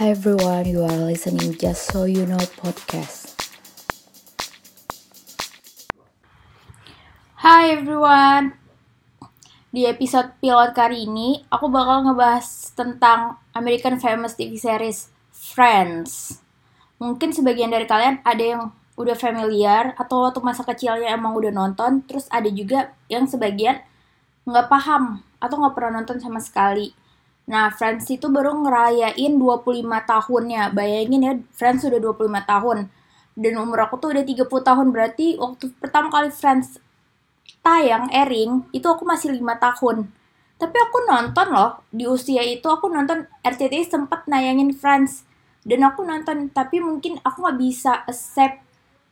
Hi everyone, you are listening Just So You Know podcast. Hai everyone. Di episode pilot kali ini, aku bakal ngebahas tentang American Famous TV series Friends. Mungkin sebagian dari kalian ada yang udah familiar atau waktu masa kecilnya emang udah nonton, terus ada juga yang sebagian nggak paham atau nggak pernah nonton sama sekali. Nah, Friends itu baru ngerayain 25 tahunnya. Bayangin ya, Friends udah 25 tahun. Dan umur aku tuh udah 30 tahun. Berarti waktu pertama kali Friends tayang, airing, itu aku masih 5 tahun. Tapi aku nonton loh, di usia itu aku nonton RCTI sempat nayangin Friends. Dan aku nonton, tapi mungkin aku nggak bisa accept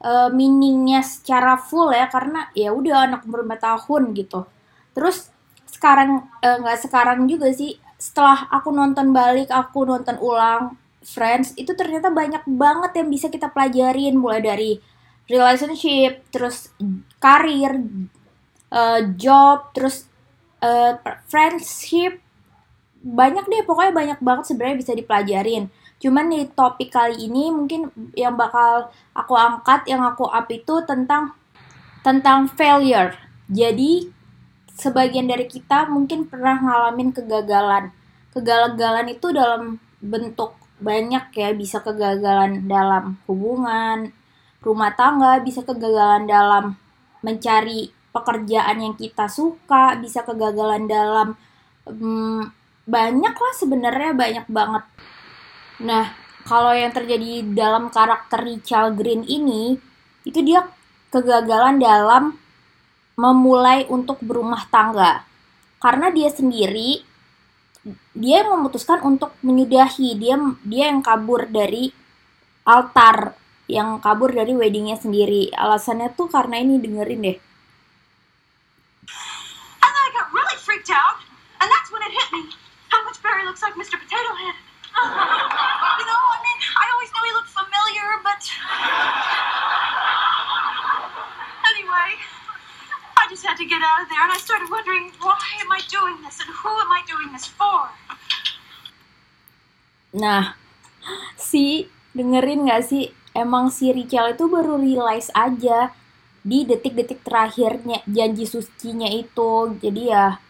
uh, meaningnya secara full ya, karena ya udah anak umur 5 tahun gitu. Terus sekarang eh, nggak uh, sekarang juga sih setelah aku nonton balik aku nonton ulang Friends itu ternyata banyak banget yang bisa kita pelajarin. Mulai dari relationship terus karir uh, job terus uh, friendship. Banyak deh pokoknya banyak banget sebenarnya bisa dipelajarin. Cuman di topik kali ini mungkin yang bakal aku angkat yang aku up itu tentang tentang failure. Jadi sebagian dari kita mungkin pernah ngalamin kegagalan. Kegagalan itu dalam bentuk banyak ya, bisa kegagalan dalam hubungan, rumah tangga, bisa kegagalan dalam mencari pekerjaan yang kita suka, bisa kegagalan dalam hmm, banyak lah sebenarnya banyak banget. Nah, kalau yang terjadi dalam karakter Richard Green ini, itu dia kegagalan dalam memulai untuk berumah tangga. Karena dia sendiri dia memutuskan untuk menyudahi, dia dia yang kabur dari altar, yang kabur dari weddingnya sendiri. Alasannya tuh karena ini dengerin deh. Anyway, I just had to get out of there, and I started wondering why am I doing this, and who am I doing this for? Nah, si dengerin gak sih? Emang si Rachel itu baru realize aja di detik-detik terakhirnya janji sucinya itu. Jadi ya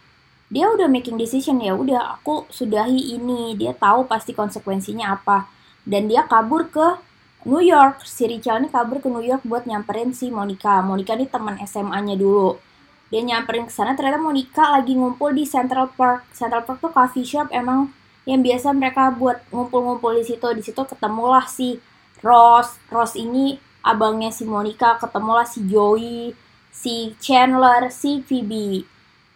dia udah making decision ya udah aku sudahi ini dia tahu pasti konsekuensinya apa dan dia kabur ke New York si Richard ini kabur ke New York buat nyamperin si Monica Monica ini teman SMA-nya dulu dia nyamperin ke sana ternyata Monica lagi ngumpul di Central Park. Central Park tuh coffee shop emang yang biasa mereka buat ngumpul-ngumpul di situ. Di situ ketemulah si Ross. Ross ini abangnya si Monica ketemulah si Joey si Chandler si Phoebe.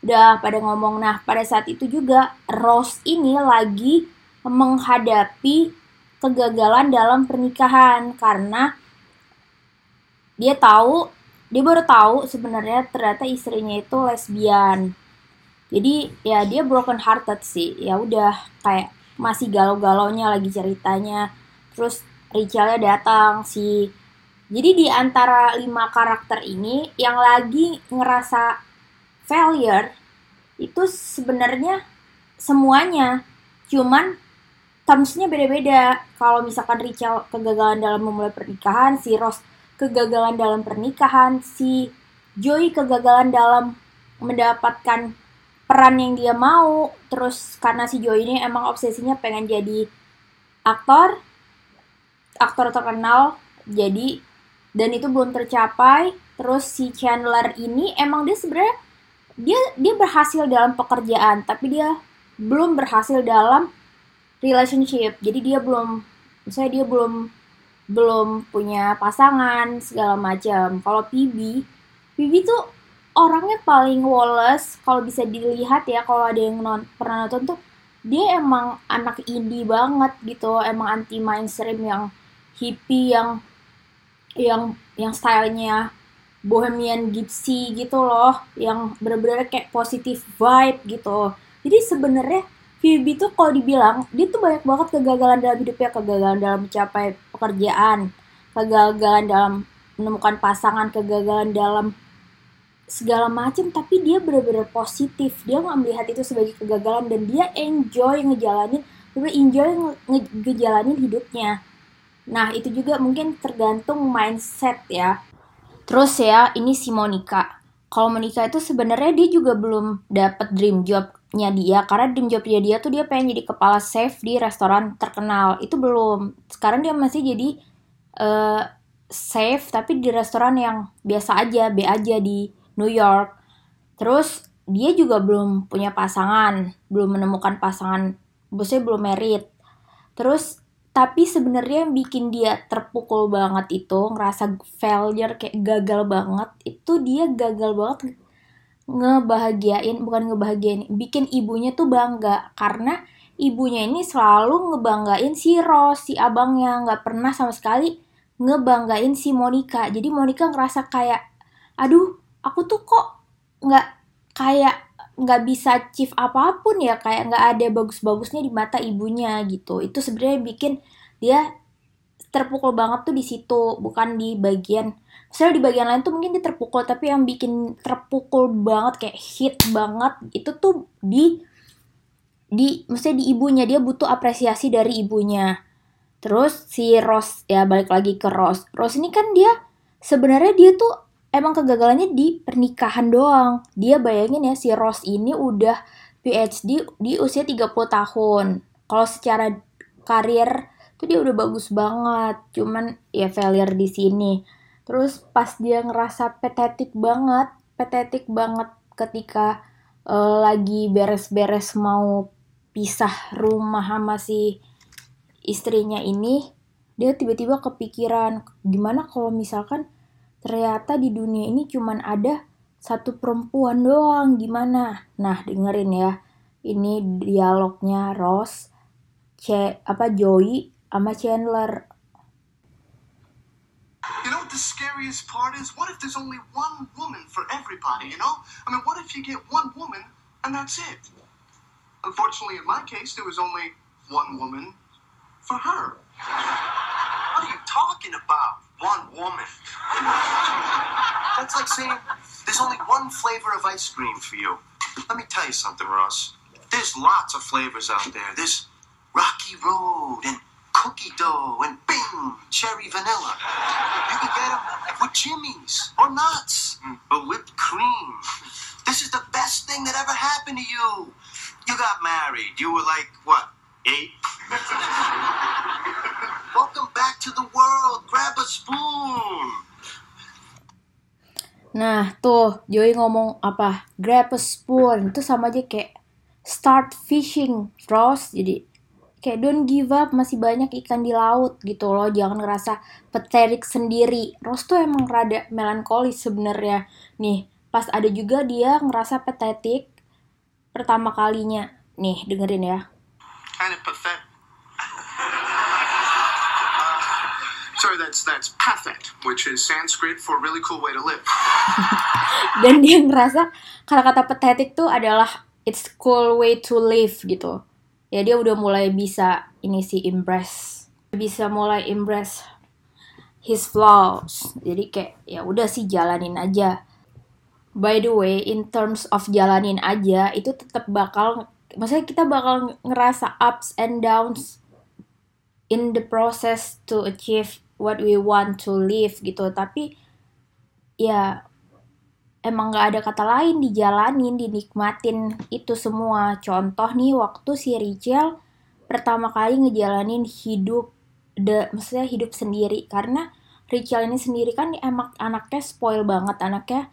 Udah pada ngomong. Nah pada saat itu juga Rose ini lagi menghadapi kegagalan dalam pernikahan karena dia tahu dia baru tahu sebenarnya ternyata istrinya itu lesbian. Jadi ya dia broken hearted sih. Ya udah kayak masih galau-galaunya lagi ceritanya. Terus Rachelnya datang si jadi di antara lima karakter ini yang lagi ngerasa failure itu sebenarnya semuanya. Cuman termsnya beda-beda. Kalau misalkan Rachel kegagalan dalam memulai pernikahan si Ross kegagalan dalam pernikahan si Joey kegagalan dalam mendapatkan peran yang dia mau. Terus karena si Joey ini emang obsesinya pengen jadi aktor aktor terkenal jadi dan itu belum tercapai. Terus si Chandler ini emang dia sebenarnya dia dia berhasil dalam pekerjaan tapi dia belum berhasil dalam relationship. Jadi dia belum misalnya dia belum belum punya pasangan segala macam. Kalau PB PB tuh orangnya paling woles. Kalau bisa dilihat ya kalau ada yang non, pernah nonton tuh dia emang anak indie banget gitu. Emang anti mainstream yang hippie yang yang yang stylenya bohemian gypsy gitu loh. Yang bener-bener kayak positif vibe gitu. Jadi sebenarnya Phoebe tuh kalau dibilang dia tuh banyak banget kegagalan dalam hidupnya kegagalan dalam mencapai pekerjaan kegagalan dalam menemukan pasangan kegagalan dalam segala macam tapi dia bener-bener positif. Dia nggak melihat itu sebagai kegagalan dan dia enjoy ngejalanin dia enjoy nge- nge- ngejalanin hidupnya. Nah itu juga mungkin tergantung mindset ya. Terus ya ini si Monica. Kalau Monica itu sebenarnya dia juga belum dapat dream jobnya dia karena dream jobnya dia tuh dia pengen jadi kepala chef di restoran terkenal. Itu belum. Sekarang dia masih jadi eh chef tapi di restoran yang biasa aja B aja di New York. Terus dia juga belum punya pasangan belum menemukan pasangan bosnya belum merit. Terus tapi sebenarnya yang bikin dia terpukul banget itu ngerasa failure kayak gagal banget itu dia gagal banget ngebahagiain bukan ngebahagiain bikin ibunya tuh bangga. Karena ibunya ini selalu ngebanggain si Rose si abangnya. Nggak pernah sama sekali ngebanggain si Monica. Jadi Monica ngerasa kayak aduh aku tuh kok nggak kayak nggak bisa achieve apa pun ya. Kayak nggak ada bagus-bagusnya di mata ibunya gitu. Itu sebenarnya bikin dia terpukul banget tuh di situ bukan di bagian. Misalnya di bagian lain tuh mungkin dia terpukul tapi yang bikin terpukul banget kayak hit banget itu tuh di di maksudnya di ibunya. Dia butuh apresiasi dari ibunya. Terus si Rose ya balik lagi ke Rose. Rose ini kan dia sebenarnya dia tuh emang kegagalannya di pernikahan doang. Dia bayangin ya si Rose ini udah PhD di usia 30 tahun. Kalau secara karir tuh dia udah bagus banget. Cuman ya failure di sini. Terus pas dia ngerasa pathetic banget pathetic banget ketika eh, lagi beres-beres mau pisah rumah sama si istrinya ini dia tiba-tiba kepikiran gimana kalau misalkan ternyata di dunia ini cuman ada satu perempuan doang? Gimana? Nah dengerin ya. Ini dialognya Ross C apa Joey sama Chandler You know what the scariest part is? What if there's only one woman for everybody, you know? I mean, what if you get one woman and that's it? Unfortunately, in my case, there was only one woman for her. What are you talking about? One woman. That's like saying there's only one flavor of ice cream for you. Let me tell you something, Ross. There's lots of flavors out there. There's Rocky Road and cookie dough and bing, cherry vanilla. You can get them with jimmies or nuts or mm. whipped cream. This is the best thing that ever happened to you. You got married. You were like, what, eight? Welcome back to the world. Grab a spoon. Nah, tuh Joey ngomong apa? Grab a spoon. Itu sama aja kayak start fishing, Ross. Jadi kayak don't give up, masih banyak ikan di laut gitu loh. Jangan ngerasa pathetic sendiri. Ross tuh emang rada melankolis sebenarnya. Nih, pas ada juga dia ngerasa pathetic pertama kalinya. Nih, dengerin ya. Kind of pathetic. Sorry, that's that's pathet, which is Sanskrit for really cool way to live. Dan dia ngerasa kata-kata pathetic tuh adalah it's cool way to live gitu. Ya dia udah mulai bisa ini sih embrace. Bisa mulai embrace his flaws. Jadi kayak ya udah sih jalanin aja. By the way, in terms of jalanin aja itu tetap bakal maksudnya kita bakal ngerasa ups and downs in the process to achieve what we want to live gitu. Tapi ya emang nggak ada kata lain dijalanin dinikmatin. Itu semua. Contoh nih waktu si Rachel pertama kali ngejalanin hidup de maksudnya hidup sendiri. Karena Rachel ini sendiri kan emang anaknya spoil banget. Anaknya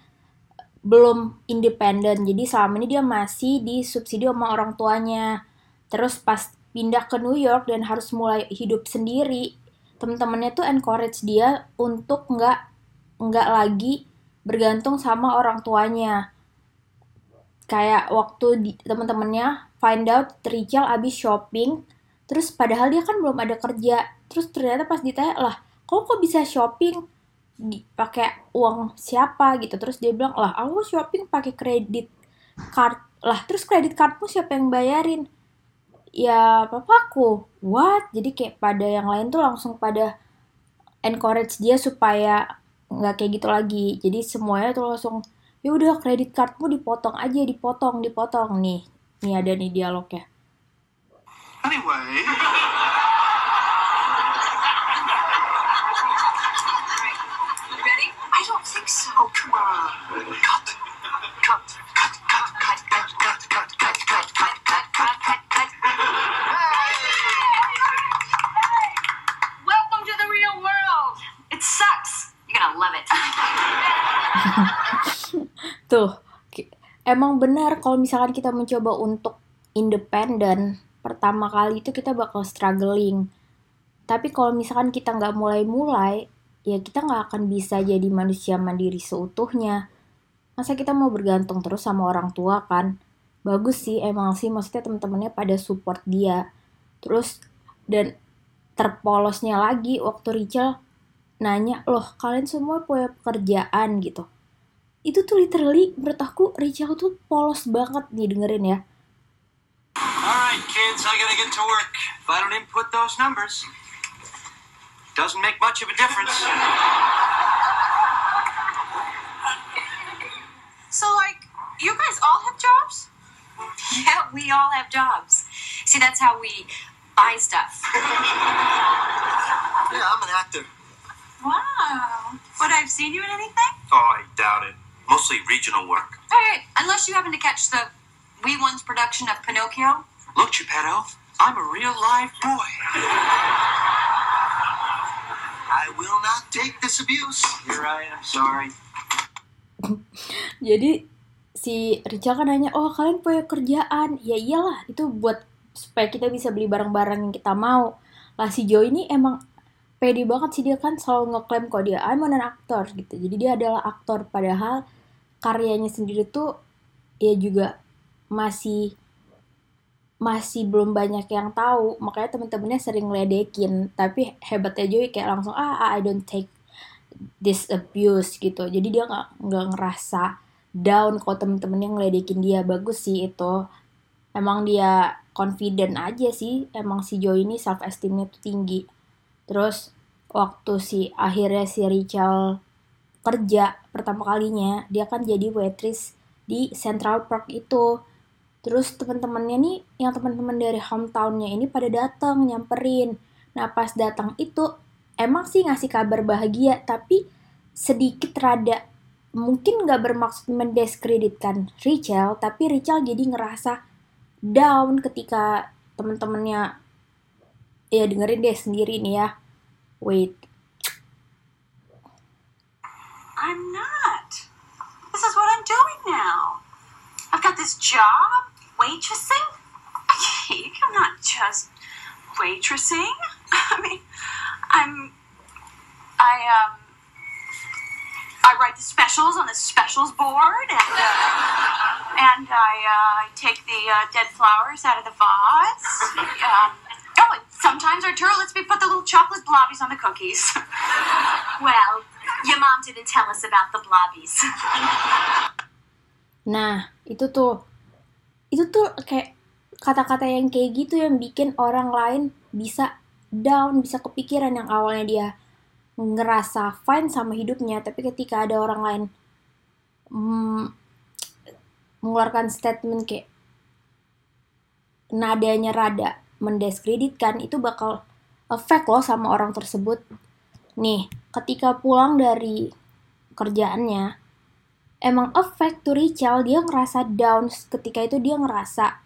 belum independen. Jadi selama ini dia masih disubsidi sama orang tuanya. Terus pas pindah ke New York dan harus mulai hidup sendiri temen-temennya tuh encourage dia untuk nggak nggak lagi bergantung sama orang tuanya. Kayak waktu temen-temennya find out Rachel abis shopping, terus padahal dia kan belum ada kerja. Terus ternyata pas ditanya lah, kok kok bisa shopping pakai uang siapa gitu. Terus dia bilang lah, aku shopping pakai kredit card. Lah terus kredit cardmu siapa yang bayarin? Ya papaku. What? Jadi kayak pada yang lain tuh langsung pada encourage dia supaya nggak kayak gitu lagi. Jadi semuanya tuh langsung ya udah kredit cardmu dipotong aja dipotong dipotong. Nih nih ada nih dialognya. Anyway, Tuh, emang benar kalau misalkan kita mencoba untuk independen, pertama kali itu kita bakal struggling. Tapi kalau misalkan kita nggak mulai-mulai, ya kita nggak akan bisa jadi manusia mandiri seutuhnya. Masa kita mau bergantung terus sama orang tua kan? Bagus sih, emang sih maksudnya teman-temannya pada support dia. Terus, dan terpolosnya lagi waktu Rachel nanya, loh kalian semua punya pekerjaan gitu itu tuh literally menurut aku Rachel tuh polos banget nih dengerin ya All right, kids, I gotta get to work. If I don't input those numbers, doesn't make much of a difference. So, like, you guys all have jobs? Yeah, we all have jobs. See, that's how we buy stuff. Yeah, I'm an actor. Wow. Would I have seen you in anything? Oh, I doubt it. Mostly regional work. Hey, unless you happen to catch the Wee Ones production of Pinocchio. Look, Geppetto, I'm a real live boy. I will not take this abuse. You're right, I'm sorry. jadi si Rachel kan nanya oh kalian punya kerjaan ya iyalah itu buat supaya kita bisa beli barang-barang yang kita mau lah si Joe ini emang pede banget sih dia kan selalu ngeklaim kok dia I'm an actor gitu. Jadi dia adalah aktor padahal karyanya sendiri tuh ya juga masih masih belum banyak yang tahu. Makanya temen-temennya sering ngeledekin. Tapi hebatnya Joey kayak langsung ah I don't take this abuse gitu. Jadi dia nggak nggak ngerasa down kalau temen-temennya ngeledekin dia. Bagus sih itu. Emang dia confident aja sih. Emang si Joey ini self esteemnya tuh tinggi terus waktu si akhirnya si Rachel kerja pertama kalinya dia kan jadi waitress di Central Park itu. Terus teman-temannya nih yang teman-teman dari hometownnya ini pada datang nyamperin. Nah pas datang itu emang sih ngasih kabar bahagia tapi sedikit rada mungkin nggak bermaksud mendiskreditkan Rachel tapi Rachel jadi ngerasa down ketika teman-temannya ya dengerin deh sendiri nih ya wait I'm not. This is what I'm doing now. I've got this job, waitressing. I'm not just waitressing. I mean, I'm. I um. I write the specials on the specials board, and uh, and I uh, take the uh, dead flowers out of the vase. Um, sometimes turtle lets me put the little chocolate blobbies on the cookies. well, your mom didn't tell us about the blobbies. Nah, itu tuh itu tuh kayak kata-kata yang kayak gitu yang bikin orang lain bisa down, bisa kepikiran yang awalnya dia ngerasa fine sama hidupnya, tapi ketika ada orang lain mm, mengeluarkan statement kayak nadanya rada mendiskreditkan itu bakal efek loh sama orang tersebut. Nih, ketika pulang dari kerjaannya, emang efek tuh Rachel dia ngerasa down ketika itu dia ngerasa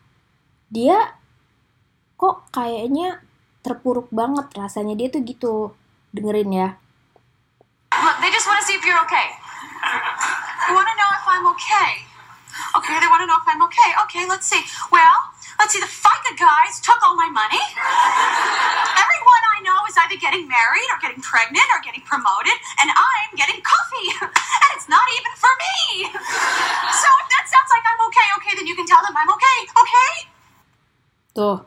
dia kok kayaknya terpuruk banget rasanya dia tuh gitu dengerin ya Look, they just want to see if you're okay. They want to know if I'm okay. Okay, they want to know if I'm okay. Okay, let's see. Well, let's see. The FICA guys took all my money. Everyone I know is either getting married or getting pregnant or getting promoted, and I'm getting coffee. And it's not even for me. So if that sounds like I'm okay, okay, then you can tell them I'm okay, okay? tuh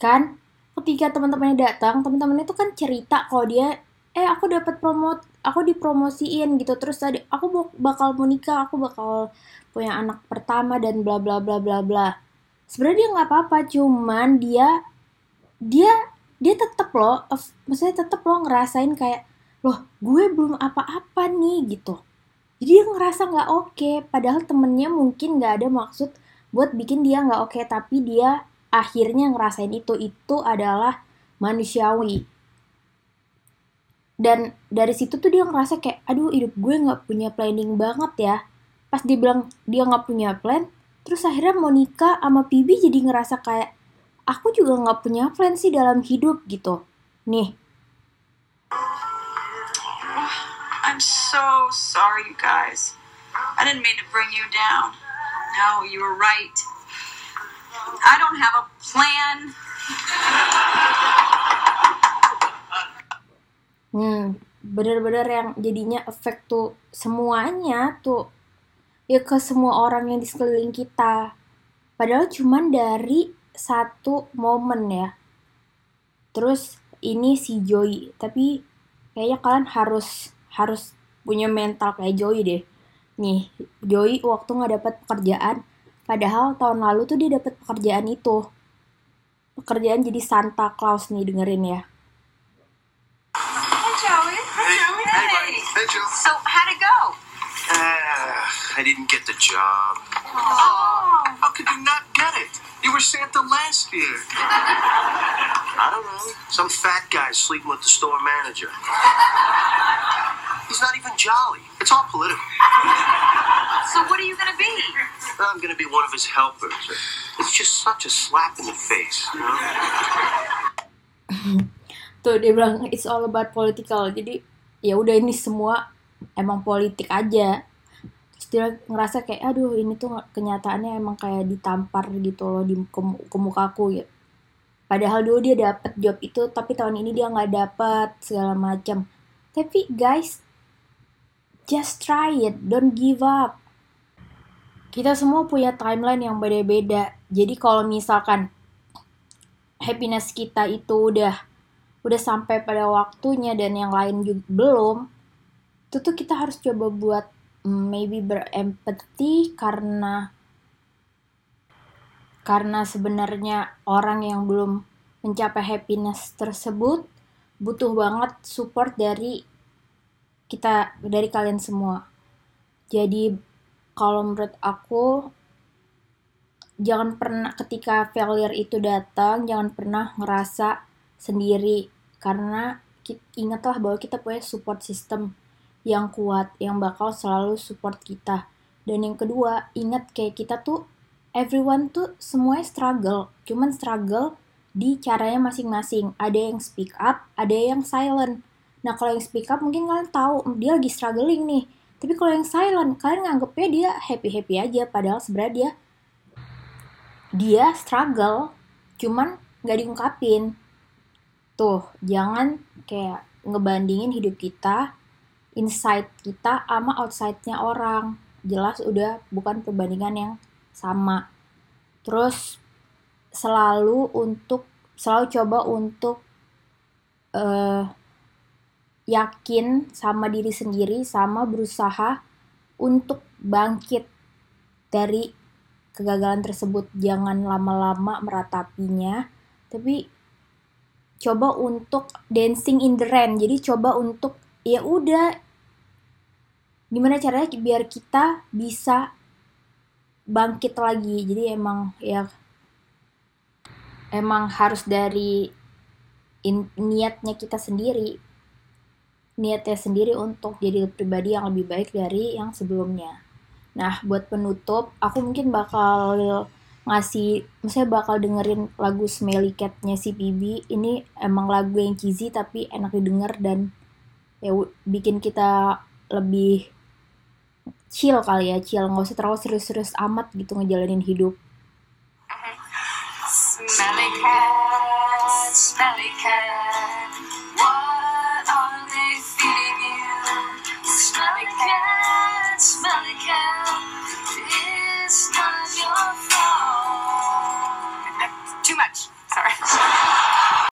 kan ketika teman-temannya datang teman-temannya tuh kan cerita kalau dia eh aku dapat promote aku dipromosiin gitu terus tadi aku bak- bakal mau nikah aku bakal punya anak pertama dan bla bla bla bla bla sebenarnya dia nggak apa-apa cuman dia dia dia tetep loh maksudnya tetep loh ngerasain kayak loh gue belum apa-apa nih gitu. Jadi dia ngerasa nggak oke padahal temennya mungkin nggak ada maksud buat bikin dia nggak oke tapi dia akhirnya ngerasain itu. Itu adalah manusiawi. Dan dari situ tuh dia ngerasa kayak aduh hidup gue nggak punya planning banget ya. Pas dia bilang dia nggak punya plan terus akhirnya mau nikah sama Pibi jadi ngerasa kayak aku juga nggak punya plan sih dalam hidup gitu nih I'm so sorry, you guys. I didn't mean to bring you down. No, you were right. I don't have a plan. Hmm, bener-bener yang jadinya efek tuh semuanya tuh ya ke semua orang yang di sekeliling kita. Padahal cuman dari satu momen ya. Terus ini si Joy, tapi kayaknya kalian harus harus punya mental kayak Joy deh. Nih, Joy waktu nggak dapat pekerjaan, padahal tahun lalu tuh dia dapat pekerjaan itu. Pekerjaan jadi Santa Claus nih dengerin ya. I didn't get the job. Oh. How could you not get it? You were Santa last year. I don't know. Some fat guy sleeping with the store manager. He's not even jolly. It's all political. So, what are you gonna be? I'm gonna be one of his helpers. It's just such a slap in the face, you know? Tuh dia bilang it's all about political. Jadi ya udah ini semua emang politik aja. Dia ngerasa kayak aduh ini tuh kenyataannya emang kayak ditampar gitu loh di ke, ke mukaku gitu. Padahal dulu dia dapet job itu tapi tahun ini dia nggak dapet segala macam. Tapi guys, just try it, don't give up. Kita semua punya timeline yang beda-beda. Jadi kalau misalkan happiness kita itu udah udah sampai pada waktunya dan yang lain juga belum, itu tuh kita harus coba buat maybe berempati karena karena sebenarnya orang yang belum mencapai happiness tersebut butuh banget support dari kita dari kalian semua. Jadi kalau menurut aku jangan pernah ketika failure itu datang jangan pernah ngerasa sendiri karena ingatlah bahwa kita punya support system yang kuat yang bakal selalu support kita. Dan yang kedua ingat kayak kita tuh everyone tuh semuanya struggle. Cuman struggle di caranya masing-masing. Ada yang speak up ada yang silent. Nah kalau yang speak up mungkin kalian tahu dia lagi struggling nih. Tapi kalau yang silent kalian nganggepnya dia happy happy aja. Padahal sebenarnya dia dia struggle cuman nggak diungkapin. Tuh jangan kayak ngebandingin hidup kita inside kita sama outside-nya orang. Jelas udah bukan perbandingan yang sama. Terus selalu untuk selalu coba untuk eh yakin sama diri sendiri sama berusaha untuk bangkit dari kegagalan tersebut. Jangan lama-lama meratapinya tapi coba untuk dancing in the rain. Jadi coba untuk ya udah gimana caranya biar kita bisa bangkit lagi? Jadi emang ya emang harus dari in- niatnya kita sendiri. Niatnya sendiri untuk jadi pribadi yang lebih baik dari yang sebelumnya. Nah, buat penutup, aku mungkin bakal ngasih, misalnya bakal dengerin lagu Smelly Cat-nya si PB. Ini emang lagu yang cheesy tapi enak didengar dan ya bikin kita lebih chill kali ya, chill. Nggak usah terlalu serius-serius amat gitu ngejalanin hidup. Smelly cat.